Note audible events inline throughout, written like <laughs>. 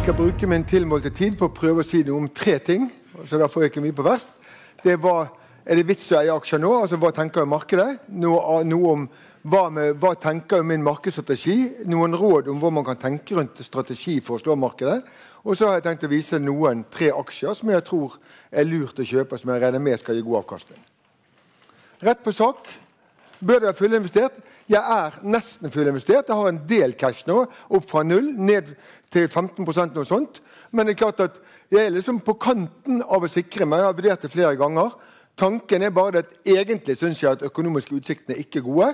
Jeg skal bruke min tilmålte tid på å prøve å si noe om tre ting. så da får jeg ikke mye på vest. Det var, Er det vits å eie aksjer nå? Altså, Hva tenker jeg markedet? Noe, noe om hva, med, hva tenker min markedsstrategi? Noen råd om hva man kan tenke rundt strategi for å slå markedet. Og så har jeg tenkt å vise noen tre aksjer som jeg tror er lurt å kjøpe, som jeg regner med skal gi god avkastning. Rett på sak. Bør det være fullinvestert? Jeg er nesten fullinvestert. Jeg har en del cash nå, opp fra null ned til 15 noe sånt. Men det er klart at jeg er liksom på kanten av å sikre meg. Jeg har vurdert det flere ganger. Tanken er bare at egentlig syns jeg at økonomiske utsiktene ikke er gode.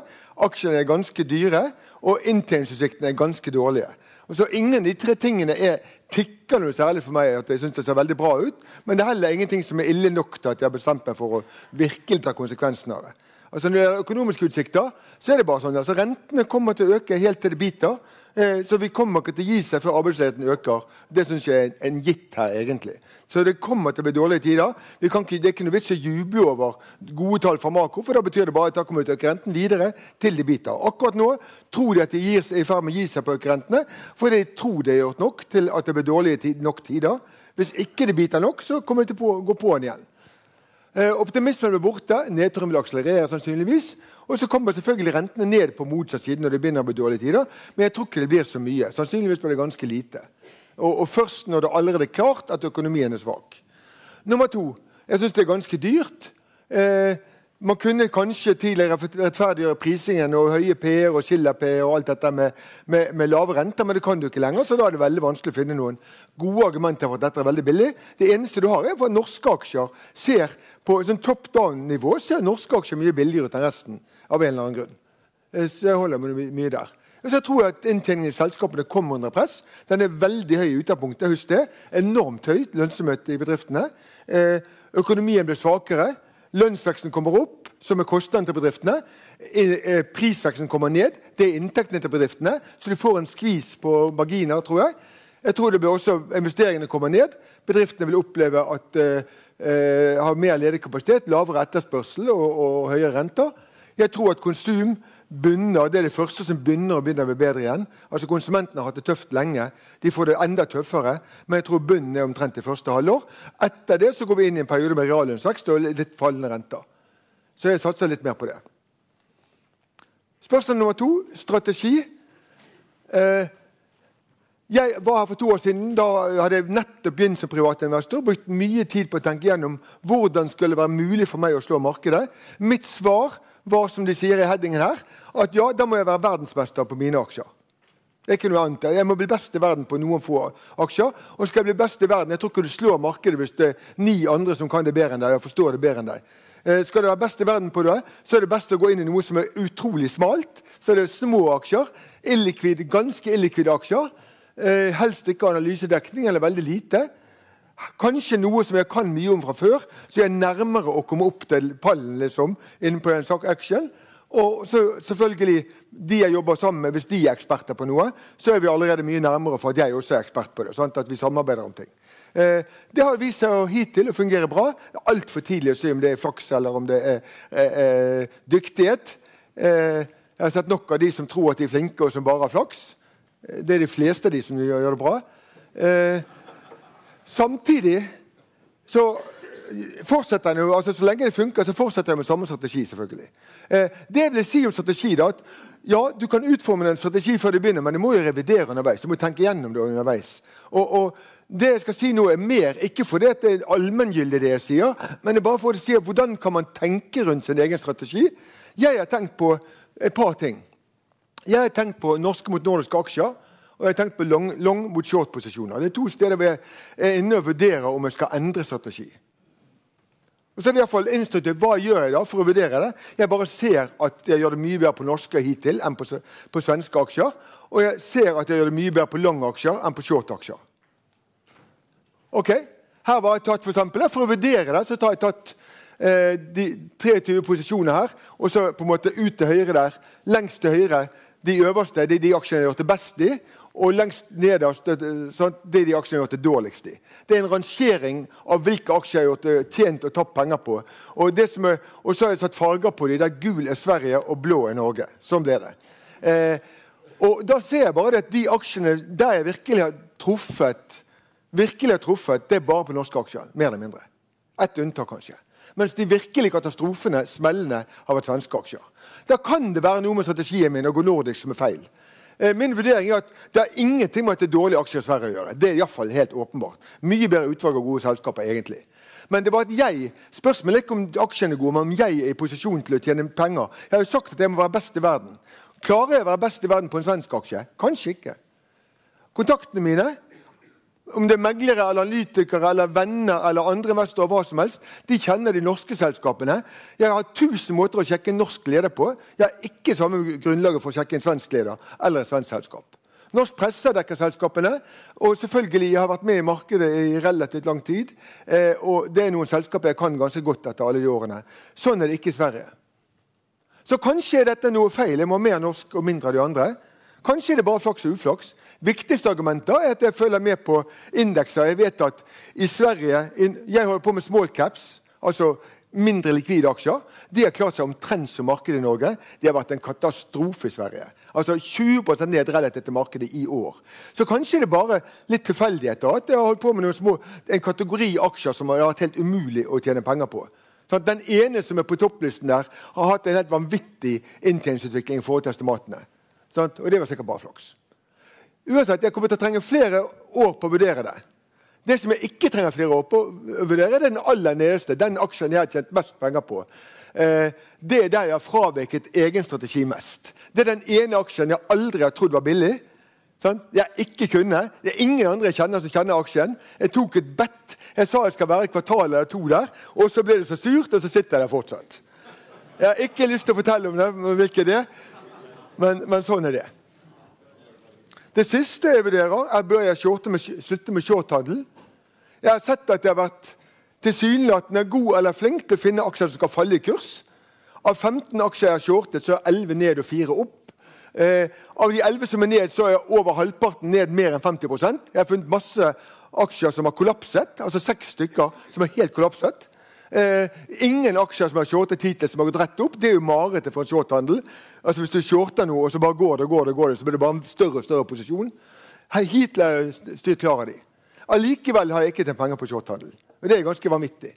Aksjene er ganske dyre, og inntjeningsutsiktene er ganske dårlige. Og så Ingen av de tre tingene er tikker noe særlig for meg at jeg synes det ser veldig bra ut. Men det er heller ingenting som er ille nok til at jeg har bestemt meg for å virkelig ta konsekvensen av det. Altså Når det gjelder økonomiske utsikter, så er det bare sånn. altså Rentene kommer til å øke helt til det biter. Eh, så vi kommer ikke til å gi seg før arbeidsledigheten øker. Det syns jeg er en gitt her, egentlig. Så det kommer til å bli dårlige tider. Ikke, det er ikke noe vits å juble over gode tall fra Mako, for da betyr det bare at da kommer vi til å øke renten videre til de biter. Akkurat nå tror de at de er i ferd med å gi seg på økerentene, for de tror det er gjort nok til at det blir dårlige nok tider. Hvis ikke det biter nok, så kommer de til å gå på den igjen. Eh, optimismen blir borte. Nedturen vil akselerere sannsynligvis. Og så kommer selvfølgelig rentene ned på motsatt side når det begynner å bli dårlige tider. Men jeg tror ikke det blir så mye. Sannsynligvis blir det ganske lite. Og, og først når det allerede er klart at økonomien er svak. Nummer to. Jeg syns det er ganske dyrt. Eh, man kunne kanskje tidligere rettferdiggjøre prisingen og høye P-er og skiller-P og alt dette med, med, med, lave renter, men det kan du ikke lenger, så da er det veldig vanskelig å finne noen gode argumenter for at dette er veldig billig. Det eneste du har, er for at norske aksjer ser på sånn top down-nivå ser norske aksjer mye billigere ut enn resten. av en eller annen grunn. Eh, så jeg holder meg mye der. Så jeg tror at Inntjeningen i selskapene kommer under press. Den er veldig høy i utgangspunktet. Husk det. Enormt høy lønnsomhet i bedriftene. Eh, økonomien blir svakere. Lønnsveksten kommer opp, som er kostnadene til bedriftene. Eh, prisveksten kommer ned. Det er inntektene til bedriftene. Så du får en skvis på marginer, tror jeg. Jeg tror det blir også Investeringene kommer ned. Bedriftene vil oppleve at uh, har mer ledig kapasitet, lavere etterspørsel og, og høyere renter. Jeg tror at konsum bunner, det er det første som begynner å begynner å bli bedre igjen. Altså Konsumentene har hatt det tøft lenge. De får det enda tøffere. Men jeg tror bunnen er omtrent i første halvår. Etter det så går vi inn i en periode med reallønnsvekst og litt fallende renter. Så jeg satser litt mer på det. Spørsmål nummer to strategi. Eh, jeg var her for to år siden. Da hadde jeg nettopp begynt som privatinvestor. Brukt mye tid på å tenke gjennom hvordan skulle det være mulig for meg å slå markedet. Mitt svar var som de sier i headingen her, at ja, da må jeg være verdensmester på mine aksjer. Det er ikke noe annet. Jeg må bli best i verden på noen få aksjer. Og skal jeg bli best i verden, Jeg tror ikke du slår markedet hvis det er ni andre som kan det bedre enn deg. og forstår det bedre enn deg. Eh, skal du være best i verden på det, så er det best å gå inn i noe som er utrolig smalt. Så er det små aksjer. Illikvid, ganske illikvide aksjer. Eh, helst ikke analysedekning, eller veldig lite. Kanskje noe som jeg kan mye om fra før, så jeg er nærmere å komme opp til pallen liksom, innenpå en sak action. Og så selvfølgelig, de jeg jobber sammen med, Hvis de er eksperter på noe, så er vi allerede mye nærmere for at jeg også er ekspert på det. Sant? At vi samarbeider om ting. Eh, det har vist seg hittil å fungere bra. Det er altfor tidlig å si om det er flaks eller om det er eh, eh, dyktighet. Jeg har sett nok av de som tror at de er flinke, og som bare har flaks. Eh, det er de fleste av de som gjør, gjør det bra. Eh, samtidig så fortsetter han jo, altså Så lenge det funker, så fortsetter jeg med samme strategi. selvfølgelig. Eh, det vil si om strategi da, at ja, Du kan utforme en strategi før du begynner, men du må jo revidere underveis. Du må tenke gjennom det underveis. Og, og Det jeg skal si nå, er mer ikke fordi det er allmenngyldig, det jeg sier, men det er bare for å si hvordan kan man tenke rundt sin egen strategi. Jeg har tenkt på et par ting. Jeg har tenkt på norske mot nordiske aksjer. Og jeg har tenkt på long, long mot short-posisjoner. Det er to steder hvor jeg er inne og vurderer om jeg skal endre strategi. Og så er det i hvert fall instruktivt. Hva gjør jeg da for å vurdere det? Jeg bare ser at jeg gjør det mye bedre på norske hittil enn på, på svenske aksjer. Og jeg ser at jeg gjør det mye bedre på long-aksjer enn på short-aksjer. Ok, Her var jeg tatt for, eksempel, for å vurdere det, så har jeg tatt eh, de 23 posisjonene her. Og så på en måte ut til høyre der. Lengst til høyre de øverste det er de aksjene jeg har gjort det best i. Og lengst nederst det er de aksjene jeg har gjort det dårligst i. Det er en rangering av hvilke aksjer jeg har gjort det tjent og tapt penger på. Og, er, og, så har jeg satt farger på dem, der gul er Sverige og blå er Norge. Sånn ble det. Eh, og da ser jeg bare at de aksjene der jeg virkelig har truffet, virkelig har truffet, det er bare på norske aksjer. Mer eller mindre. Ett unntak, kanskje. Mens de virkelige katastrofene, smellene, har vært svenske aksjer. Da kan det være noe med strategien min å gå nordisk som er feil. Eh, min vurdering er at det har ingenting med at det er dårlige aksjer i Sverige å gjøre. Det er i fall helt åpenbart. Mye bedre utvalg av gode selskaper, egentlig. Men det var at jeg, spørsmålet er ikke om aksjene er gode, men om jeg er i posisjon til å tjene penger. Jeg har jo sagt at jeg må være best i verden. Klarer jeg å være best i verden på en svensk aksje? Kanskje ikke. Kontaktene mine om det er meglere, eller analytikere, eller venner eller andre investorer, hva som helst, de kjenner de norske selskapene. Jeg har tusen måter å sjekke en norsk leder på. Jeg har ikke samme grunnlaget for å sjekke en svensk leder eller et svensk selskap. Norsk presse dekker selskapene, og selvfølgelig jeg har vært med i markedet i relativt lang tid. Eh, og det er noen selskaper jeg kan ganske godt etter alle de årene. Sånn er det ikke i Sverige. Så kanskje er dette noe feil. Jeg må ha mer norsk og mindre av de andre. Kanskje er det bare flaks og uflaks. Viktigste argumentet er at jeg følger med på indekser. Jeg vet at i Sverige Jeg holder på med small caps, altså mindre likvide aksjer. De har klart seg omtrent som markedet i Norge. Det har vært en katastrofe i Sverige. Altså 20% ned relativt til markedet i år. Så kanskje det er bare litt tilfeldigheter at jeg har holdt på med små, en kategori aksjer som har vært helt umulig å tjene penger på. Sånn den ene som er på topplisten der, har hatt en helt vanvittig inntjeningsutvikling i forhold til estimatene. Sant? Og det var sikkert bare flaks. Uansett, Jeg kommer til å trenge flere år på å vurdere det. Det som jeg ikke trenger flere år på å vurdere, det er den aller nederste. Den aksjen jeg har tjent mest penger på. Eh, det er der jeg har fraveket egen strategi mest. Det er den ene aksjen jeg aldri har trodd var billig. Sant? Jeg ikke kunne. Det er ingen andre jeg kjenner som kjenner aksjen. Jeg tok et bet. Jeg sa jeg skal være et kvartal eller to der, og så ble det så surt, og så sitter jeg der fortsatt. Jeg har ikke lyst til å fortelle om det, hvilket det er. Men, men, sånn er det. Det siste jeg vurderer, er bør jeg med, slutte med shorthandel. Jeg har sett at jeg har vært tilsynelatende god eller flink til å finne aksjer som skal falle i kurs. Av 15 aksjer jeg har shortet, så er 11 ned og 4 opp. Eh, av de 11 som er ned, så er over halvparten ned mer enn 50% Jeg har funnet masse aksjer som har kollapset, altså seks stykker som er helt kollapset. Eh, ingen aksjer som har shortet hittil, som har gått rett opp. Det er jo marerittet for en shorthandel. Altså Hvis du shorter noe, og så bare går det, går det, går det, så blir det bare en større og større posisjon. Hittil har styrt klar av de. Allikevel har jeg ikke tjent penger på shorthandel. Og det er ganske vanvittig.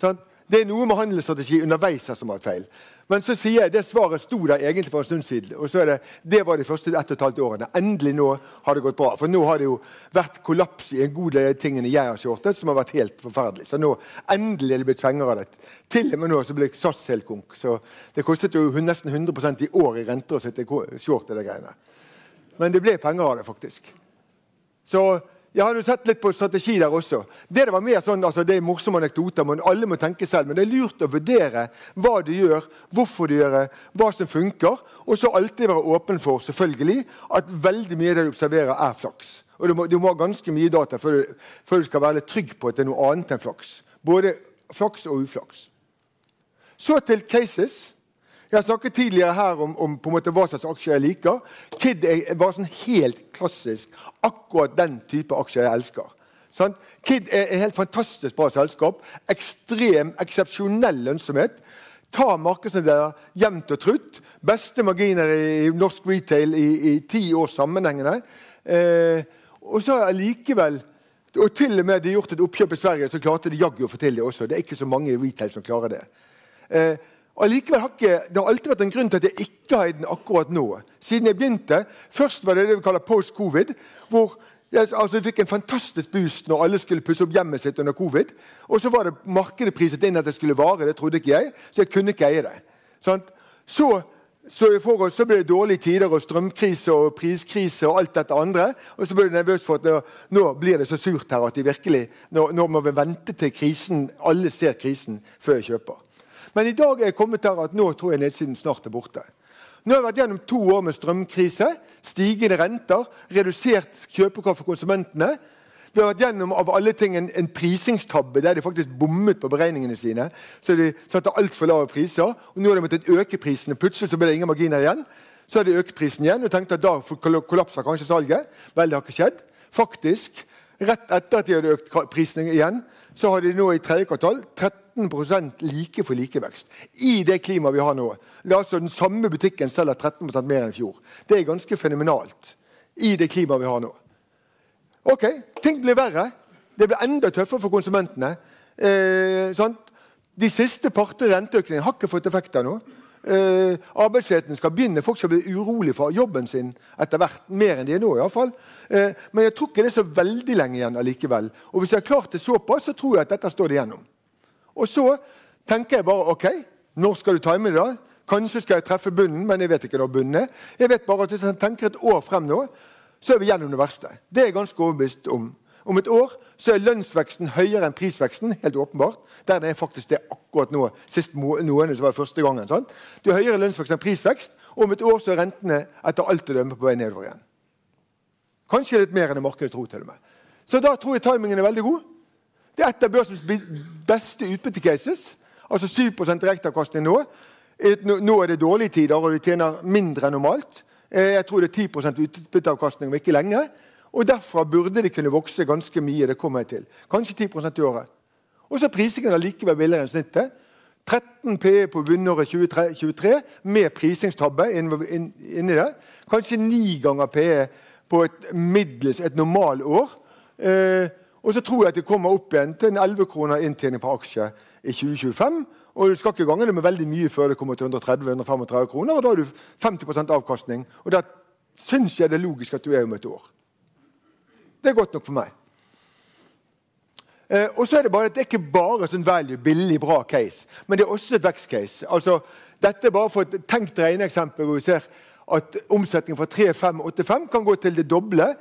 Sånn? Det er noe med handelsstrategi underveis her som har vært feil. Men så sier jeg det svaret sto der egentlig for en stund siden. og så er Det det var de første ett og et halvt årene. Endelig nå har det gått bra. For nå har det jo vært kollaps i en god del av tingene jeg har shortet, som har vært helt forferdelig. Så nå endelig er det blitt penger av det. Til og med nå så ble SAS helt konk. Så det kostet jo nesten 100% i år i renter å sitte short i de greiene. Men det ble penger av det, faktisk. Så jeg har jo sett litt på strategi der også. Det, det var mer sånn, altså det er morsomme anekdoter, men alle må tenke selv. Men det er lurt å vurdere hva du gjør, hvorfor du gjør det, hva som funker. Og så alltid være åpen for selvfølgelig, at veldig mye av det du observerer, er flaks. Og du må, du må ha ganske mye data før du, før du, skal være litt trygg på at det er noe annet enn flaks. Både flaks og uflaks. Så til cases. Jeg har snakket tidligere her om, om på en måte hva slags aksjer jeg liker. Kid er bare sånn helt klassisk. Akkurat den type aksjer jeg elsker. Sånn? Kid er et helt fantastisk bra selskap. Ekstrem, eksepsjonell lønnsomhet. Ta markedsandeler jevnt og trutt. Beste marginer i norsk retail i, i ti års sammenhengende. Eh, og så allikevel og til og med de gjort et oppkjøp i Sverige, så klarte de jaggu å få til det også. Det er ikke så mange i retail som klarer det. Eh, Allikevel har ikke, Det har alltid vært en grunn til at jeg ikke har den akkurat nå. Siden jeg begynte, Først var det det vi kaller post-covid. hvor jeg, altså, jeg fikk en fantastisk boost når alle skulle pusse opp hjemmet sitt under covid. Og så var det markedet priset inn at det skulle vare. Det trodde ikke jeg, så jeg kunne ikke eie det. Sånn? Så, så, for, så, ble det dårlige tider og strømkrise og priskrise og alt dette andre. Og så ble jeg nervøs for at nå, nå blir det så surt her at de virkelig, nå, nå må vi vente til krisen, alle ser krisen før jeg kjøper. Men i dag er jeg kommet der at nå tror jeg nedsiden snart er borte. Nå har vi vært gjennom to år med strømkrise, stigende renter, redusert kjøpekraft for konsumentene. Vi har vært gjennom av alle ting en, en prisingstabbe der de faktisk bommet på beregningene sine. Så de satte altfor lave priser. og Nå har de måttet øke prisene. Plutselig så ble det ingen marginer igjen. Så har de økt prisen igjen og tenkte at da kollapser kanskje salget. Vel, det har ikke skjedd. Faktisk, rett etter at de hadde økt prisene igjen, så har de nå i tredje kvartal 13 13 like for likevekst i det klimaet vi har nå. La altså Den samme butikken selger 13 mer enn i fjor. Det er ganske fenomenalt i det klimaet vi har nå. Ok, ting blir verre. Det blir enda tøffere for konsumentene. Eh, De siste parte renteøkningene har ikke fått effekter nå. Eh, arbeidsledigheten skal begynne. Folk skal bli urolig for jobben sin etter hvert. Mer enn de er nå, iallfall. Eh, men jeg tror ikke det er så veldig lenge igjen allikevel. Og hvis jeg har klart det såpass, så tror jeg at dette står det igjennom. Og så tenker jeg bare OK, når skal du time det? da? Kanskje skal jeg treffe bunnen, men jeg vet ikke når bunnen er. Jeg vet bare at Hvis jeg tenker et år frem nå, så er vi gjennom det verste. Det er jeg ganske overbevist om. Om et år så er lønnsveksten høyere enn prisveksten. helt åpenbart. Der er faktisk det akkurat nå. Sist noen som var første gangen. Sant? Det er høyere lønnsvekst enn prisvekst. Og om et år så er rentene etter alt å dømme på vei nedover igjen. Kanskje litt mer enn det markedet tror. til og med. Så da tror jeg timingen er veldig god. Det er et av børsens beste utbyttecases. Altså 7% direkteavkastning nå. Nå er det dårlige tider, og de tjener mindre enn normalt. Eh, jeg tror det er 10 utbytteavkastning om ikke lenge. Og Derfra burde det kunne vokse ganske mye. det kommer jeg til. Kanskje 10 i året. Og så er prisingen allikevel billigere enn snittet. 13 PE på bunnåret 2023 med prisingstabbe inni det. Kanskje ni ganger PE på et middels, et normalår. Eh, og så tror jeg at det kommer opp igjen til en 11 kroner inntjening per aksje i 2025. Og du skal ikke gange det med veldig mye før det kommer til 130-135 kroner. Og da har du 50% avkastning. Og da syns jeg det er logisk at du er om et år. Det er godt nok for meg. Eh, og så er Det bare, at det er ikke bare sånn value, billig, bra case, men det er også et vekstcase. Altså, dette er bare for et tenkt regneeksempel hvor vi ser at omsetningen fra 3585 kan gå til det doble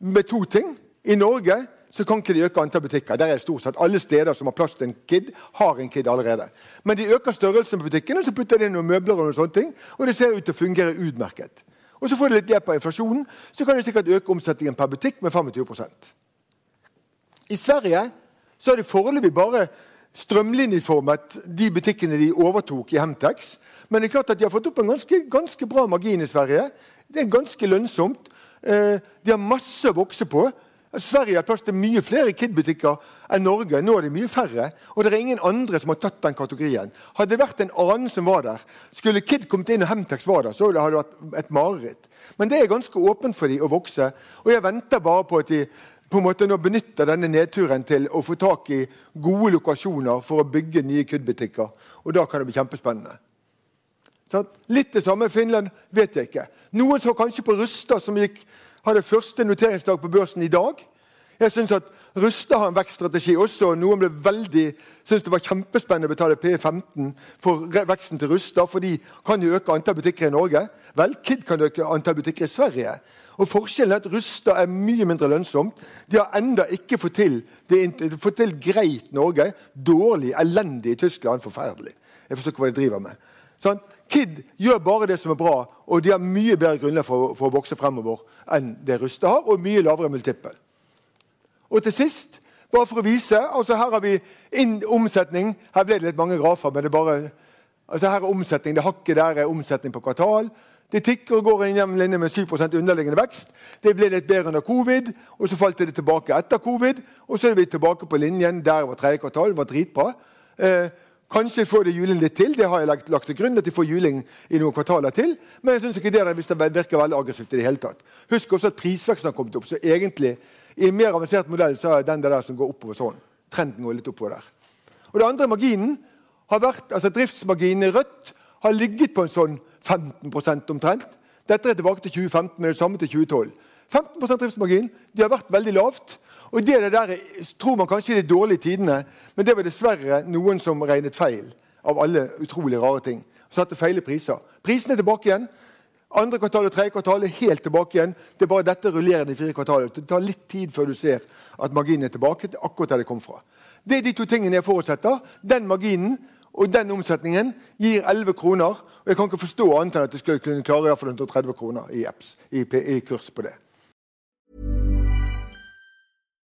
med to ting. I Norge så kan ikke de øke antall butikker. Der er det stort sett Alle steder som har plass til en Kid, har en Kid allerede. Men de øker størrelsen på butikkene, så putter de inn noen møbler og noen sånne ting, og det ser ut til å fungere utmerket. Og så får de litt hjelp av inflasjonen, så kan de sikkert øke omsetningen per butikk med 25% I Sverige så har de foreløpig bare strømlinjeformet de butikkene de overtok i Hemtex. Men det er klart at de har fått opp en ganske, ganske bra margin i Sverige. Det er ganske lønnsomt. Eh, de har masse å vokse på. Sverige har plass til mye flere Kid-butikker enn Norge. Nå er det mye færre. Og det er ingen andre som har tatt den kategorien. Hadde det vært en annen som var der, skulle Kid kommet inn og Hemtex var der, så hadde det vært et mareritt. Men det er ganske åpent for dem å vokse. Og jeg venter bare på at de på en måte nå benytter denne nedturen til å få tak i gode lokasjoner for å bygge nye Kid-butikker. Og da kan det bli kjempespennende. Sånn? Litt det samme i Finland vet jeg ikke. Noen så kanskje på Rusta, som gikk hadde første noteringsdag på børsen i dag. Jeg synes at Rusta har en vekststrategi også. Noen ble veldig, syntes det var kjempespennende å betale P15 for veksten til Rusta, for de kan jo øke antall butikker i Norge. Vel, Kid kan øke antall butikker i Sverige. Og Forskjellen er at Rusta er mye mindre lønnsomt. De har enda ikke fått til, det, fått til greit Norge. Dårlig, elendig i Tyskland. Forferdelig. Jeg forstår ikke hva de driver med. Sånn? Kid gjør bare det som er bra, og de har mye bedre grunnlag for, for, å vokse fremover enn det Ruste har, og mye lavere multiple. Og til sist, bare for å vise altså Her har vi inn omsetning. Her ble det litt mange grafer, men det er bare Altså Her er omsetning. Det hakket der er omsetning på kvartal. Det tikker og går en jevn med 7% underliggende vekst. Det ble litt bedre under covid, og så falt det tilbake etter covid. Og så er vi tilbake på linjen der var tredje kvartal. Det var dritbra. Eh, kanskje får de juling litt til. Det har jeg lagt, lagt til grunn at de får juling i noen kvartaler til. Men jeg synes ikke det, hvis det virker veldig aggressivt i det hele tatt. Husk også at prisveksten har kommet opp. Så egentlig, i en mer avansert modell så er den der som går oppover sånn. Trenden går litt oppover der. Og det andre marginen har vært, altså Driftsmarginen i rødt har ligget på en sånn 15% omtrent. Dette er tilbake til 2015, men det samme til 2012. 15% driftsmargin de har vært veldig lavt. Og det der tror man kanskje i de dårlige tidene, men det var dessverre noen som regnet feil av alle utrolig rare ting. Satte feile priser. Prisene er tilbake igjen. Andre kvartal og tredje kvartal er helt tilbake igjen. Det er bare dette rullerende i fire kvartaler. Det tar litt tid før du ser at marginen er tilbake til akkurat der det kom fra. Det er de to tingene jeg forutsetter. Den marginen og den omsetningen gir 11 kroner. Og jeg kan ikke forstå annet enn at jeg skulle kunne klare 130 kroner i, apps, i, i kurs på det.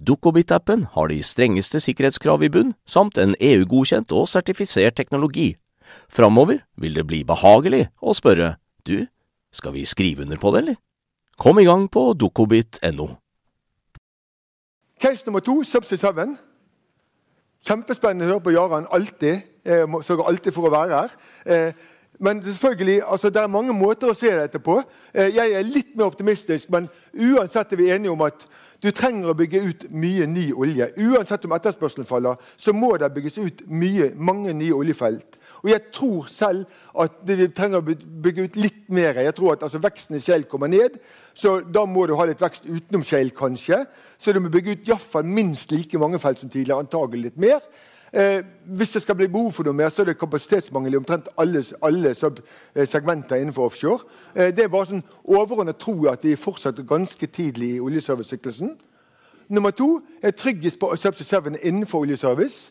Dukkobit-appen har de strengeste sikkerhetskrav i bunn, samt en EU-godkjent og sertifisert teknologi. Framover vil det bli behagelig å spørre du, skal vi skrive under på det, eller? Kom i gang på dukkobit.no. Case nummer to, Subsea 7. Kjempespennende å høre på Jaran alltid. Sørger alltid for å være her. Eh, men selvfølgelig, altså, det er mange måter å se dette på. Eh, jeg er litt mer optimistisk, men uansett er vi enige om at du trenger å bygge ut mye ny olje. Uansett om etterspørselen faller, så må det bygges ut mye, mange nye oljefelt. Og jeg tror selv at vi trenger å bygge ut litt mer. Jeg tror at altså, Veksten i shale kommer ned, så da må du ha litt vekst utenom shale, kanskje. Så du må bygge ut i minst like mange felt som tidligere, antagelig litt mer. Eh, hvis det skal bli behov for noe mer, så er det kapasitetsmangel i omtrent alle, alle eh, segmenter innenfor offshore. Eh, det er bare sånn overordnet tro at vi fortsetter ganske tidlig i oljeservicesyklusen. Nummer to er tryggest på Subsea 7 innenfor oljeservice.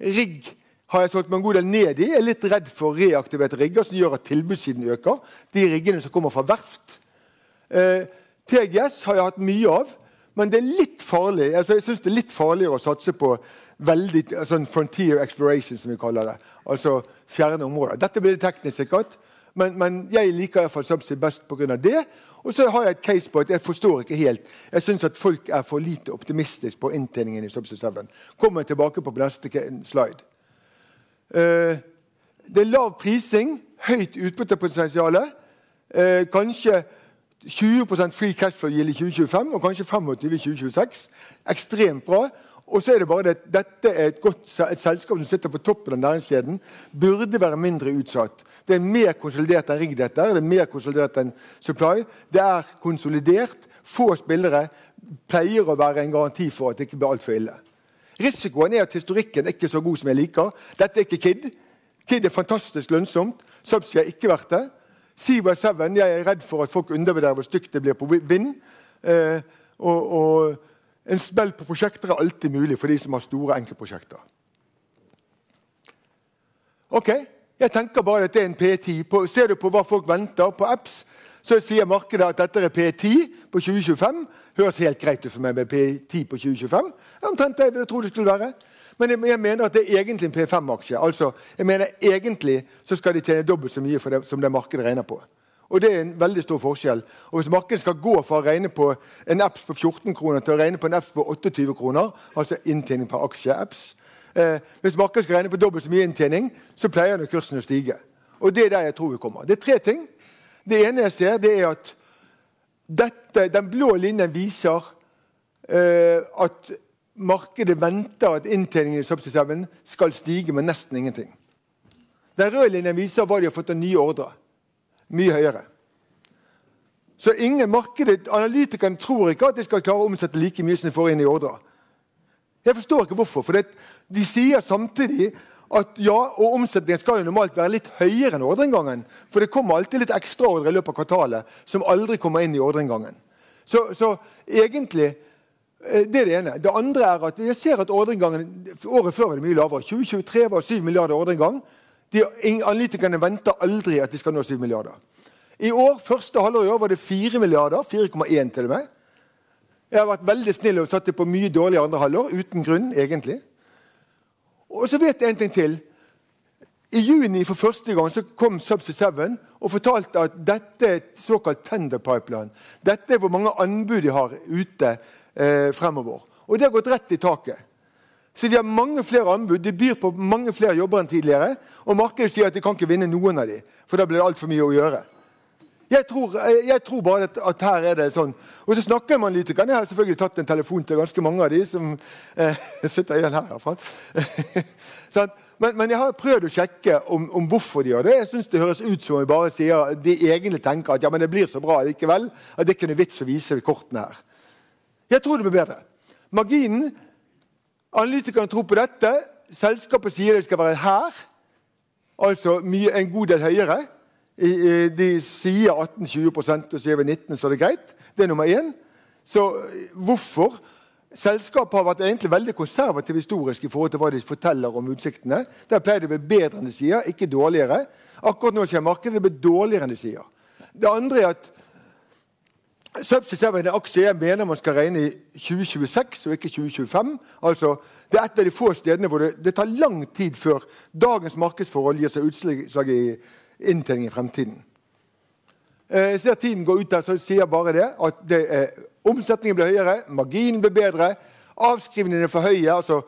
Rigg har jeg solgt meg en god del ned i. Jeg er litt redd for reaktiverte rigger som gjør at tilbudssiden øker. De riggene som kommer fra verft. Eh, TGS har jeg hatt mye av, men det er litt farlig. Altså, jeg synes det er litt farligere å satse på veldig sånn frontier exploration, som vi kaller det. Altså fjerne områder. Dette blir det teknisk sikkert, men, men jeg liker iallfall Subsea best pga. det. Og så har jeg et case på at jeg forstår ikke helt. Jeg syns at folk er for lite optimistiske på inntjeningen i Subsea 7. Kommer jeg tilbake på neste slide. Uh, det er lav prising, høyt utbyttepotensial. Uh, kanskje 20% free cash flow i 2025 og kanskje 25 i 2026. Ekstremt bra. Og så er det bare det, Dette er et godt et selskap som sitter på toppen av næringskjeden. Burde være mindre utsatt. Det er mer konsolidert enn rigg. dette, Det er mer konsolidert enn supply. Det er konsolidert. Få spillere pleier å være en garanti for at det ikke blir altfor ille. Risikoen er at historikken er ikke så god som jeg liker. Dette er ikke Kid. Kid er fantastisk lønnsomt. Subsea har ikke vært det. Seaway 7 jeg er redd for at folk undervurderer hvor stygt det blir på vind. Eh, og, og en smell på prosjekter er alltid mulig for de som har store enkeltprosjekter. Ok, Jeg tenker bare at det er en P10. På, ser du på hva folk venter på apps, så sier markedet at dette er P10 på 2025. Høres helt greit ut for meg med P10 på 2025. Omtrent det jeg ville tro det skulle være. Men jeg, jeg, mener at det er egentlig en P5-aksje. Altså, jeg mener Egentlig så skal de tjene dobbelt så mye det, som det markedet regner på. Og Det er en veldig stor forskjell. Og Hvis markedet skal gå fra å regne på en apps på 14 kroner til å regne på en apps på 28 kroner, altså inntjening per aksje-apps eh, Hvis markedet skal regne på dobbelt så mye inntjening, så pleier den kursen å stige. Og Det er der jeg tror vi kommer. Det er tre ting. Det ene jeg ser, det er at dette, den blå linjen viser eh, at markedet venter at inntjeningen i Subsea 7 skal stige med nesten ingenting. Den røde linjen viser hva de har fått av nye ordre. Mye høyere. Så ingen markedet, Analytikerne tror ikke at de skal klare å omsette like mye som de får inn i ordre. Jeg forstår ikke hvorfor. for det, De sier samtidig at ja, og omsetningen skal jo normalt være litt høyere enn ordreinngangen. For det kommer alltid litt ekstraordre i løpet av kvartalet som aldri kommer inn i ordreinngangen. Så, så egentlig det er det ene. Det andre er at vi ser at ordreinngangen året før var det mye lavere. 2023 var 7 milliarder ordreinngang. Analytikerne venter aldri at de skal nå 7 milliarder. I år, første halvår i år var det 4 milliarder. 4,1 til og med. Jeg har vært veldig snill og satt det på mye dårlig andre halvår. Uten grunn, egentlig. Og så vet jeg en ting til. I juni for første gang så kom Subsea 7 og fortalte at dette er et såkalt tender pipeline. Dette er hvor mange anbud de har ute eh, fremover. Og det har gått rett i taket. Så de har mange flere anbud, de byr på mange flere jobber enn tidligere. Og markedet sier at de kan ikke vinne noen av dem, for da blir det altfor mye å gjøre. Jeg tror, eh, jeg tror bare at, at, her er det sånn. Og så snakker man litt. Jeg har selvfølgelig tatt en telefon til ganske mange av de som eh, <laughs> sitter igjen her. herfra. <laughs> sånn. men, men, jeg har prøvd å sjekke om, om hvorfor de gjør det. Jeg synes Det høres ut som om de bare sier de egentlig tenker at ja, men det blir så bra likevel at det ikke er noe vits å vise kortene her. Jeg tror det blir bedre. Marginen Analytikerne tror på dette. Selskapet sier det skal være her, altså mye, en god del høyere. De sier 18-20 og sier vi 19 så er det greit. Det er nummer én. Så hvorfor? Selskapet har vært egentlig veldig konservativt historisk i forhold til hva de forteller om utsiktene. Der pleier det å bli bedre enn de sier, ikke dårligere. Akkurat nå skjer markedet det blir dårligere enn de sier. Det andre er at Subsea 7 er en aksje jeg mener man skal regne i 2026 og ikke 2025. Altså, det er et av de få stedene hvor det, det tar lang tid før dagens markedsforhold gir seg utslag i inntjening i fremtiden. Eh, jeg ser tiden går ut der, så jeg bare det. at det er, Omsetningen blir høyere, marginen blir bedre, avskrivningene er for høye. altså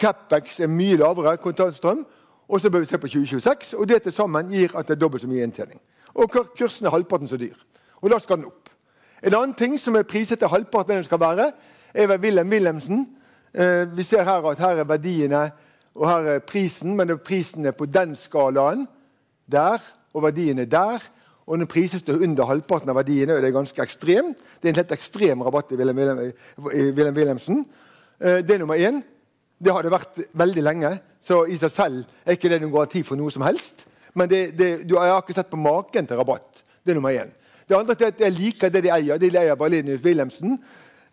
Capex er mye lavere, kontantstrøm. Og så bør vi se på 2026, og det til sammen gir at det er dobbelt så mye inntjening. Og kursen er halvparten så dyr. Og da skal den opp. En annen ting som er priset til halvparten av den skal være, er ved Wilhelm Wilhelmsen. Eh, vi ser her at her er verdiene og her er prisen, men prisen er på den skalaen der, og verdiene der. Og den prises til under halvparten av verdiene, og det er ganske ekstremt. Det er en helt ekstrem rabatt i Wilhelm, Wilhelm Wilhelmsen. Eh, det er nummer én. Det har det vært veldig lenge, så i seg selv er ikke det noen garanti for noe som helst. Men det, det, du har ikke sett på maken til rabatt. Det er nummer én. Det andre er at jeg liker det de eier. De eier Valenius Wilhelmsen.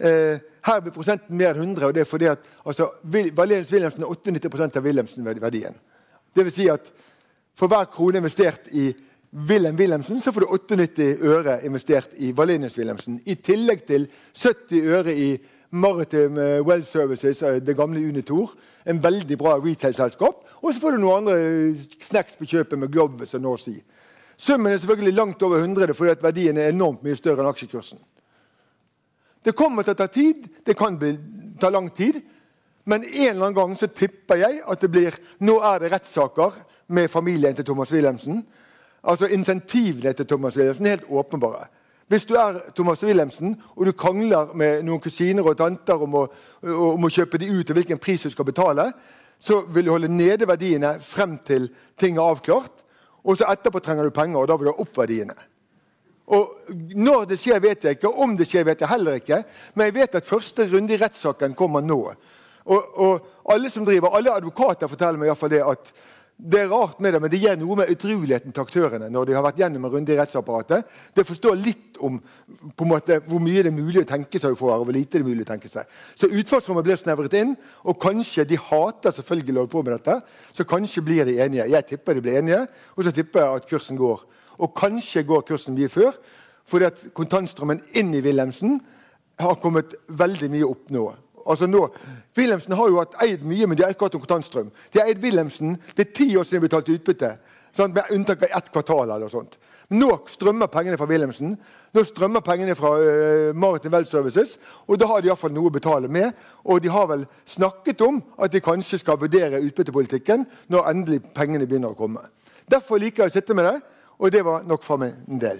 Eh, her blir prosenten mer enn 100, og det er fordi at altså, Valenius Wilhelmsen er 98% av Wilhelmsen-verdien. Vil si at for hver krone investert i Wilhelm Wilhelmsen, så får du 98 øre investert i Valenius Wilhelmsen. I tillegg til 70 øre i Maritime eh, Well Services, eh, det gamle Unitor. En veldig bra retail-selskap. Og så får du noen andre snacks på kjøpet med Gloves og North Sea. Summen er selvfølgelig langt over 100 fordi at verdien er enormt mye større enn aksjekursen. Det kommer til å ta tid. Det kan bli, ta lang tid. Men en eller annen gang så tipper jeg at det blir Nå er det rettssaker med familien til Thomas Wilhelmsen. Altså Insentivene til Thomas Wilhelmsen er helt åpenbare. Hvis du er Thomas Wilhelmsen og du krangler med noen kusiner og tanter om å, om å kjøpe de ut og hvilken pris du skal betale, så vil du holde nede verdiene frem til ting er avklart. Og så etterpå trenger du penger, og da vil du ha opp verdiene. Og Når det skjer, vet jeg ikke. Om det skjer, vet jeg heller ikke. Men jeg vet at første runde i rettssaken kommer nå. Og, og, alle som driver, alle advokater forteller meg i hvert fall det at Det er rart med det, men det gjør noe med utroligheten til aktørene når de har vært gjennom en runde i rettsapparatet. Det forstår litt om måte, hvor mye det er mulig å tenke seg her, og hvor lite det er mulig å tenke seg. Så utfallsrommet blir snevret inn, og kanskje de hater selvfølgelig å holde på med dette. Så kanskje blir de enige. Jeg tipper de blir enige, og så tipper jeg at kursen går. Og kanskje går kursen mye før, fordi at kontantstrømmen inn i Wilhelmsen har kommet veldig mye opp nå. Altså nå, Wilhelmsen har jo hatt eid mye, men de har ikke hatt kontantstrøm. De har eid Wilhelmsen, Det er ti år siden de betalte utbytte. Sånn, med unntak av ett kvartal. eller sånt. Nå strømmer pengene fra Wilhelmsen. Nå strømmer pengene fra uh, Maritime Well Services. Og da har de iallfall noe å betale med. Og de har vel snakket om at de kanskje skal vurdere utbyttepolitikken når endelig pengene begynner å komme. Derfor liker jeg å sitte med det, og det var nok for meg en del.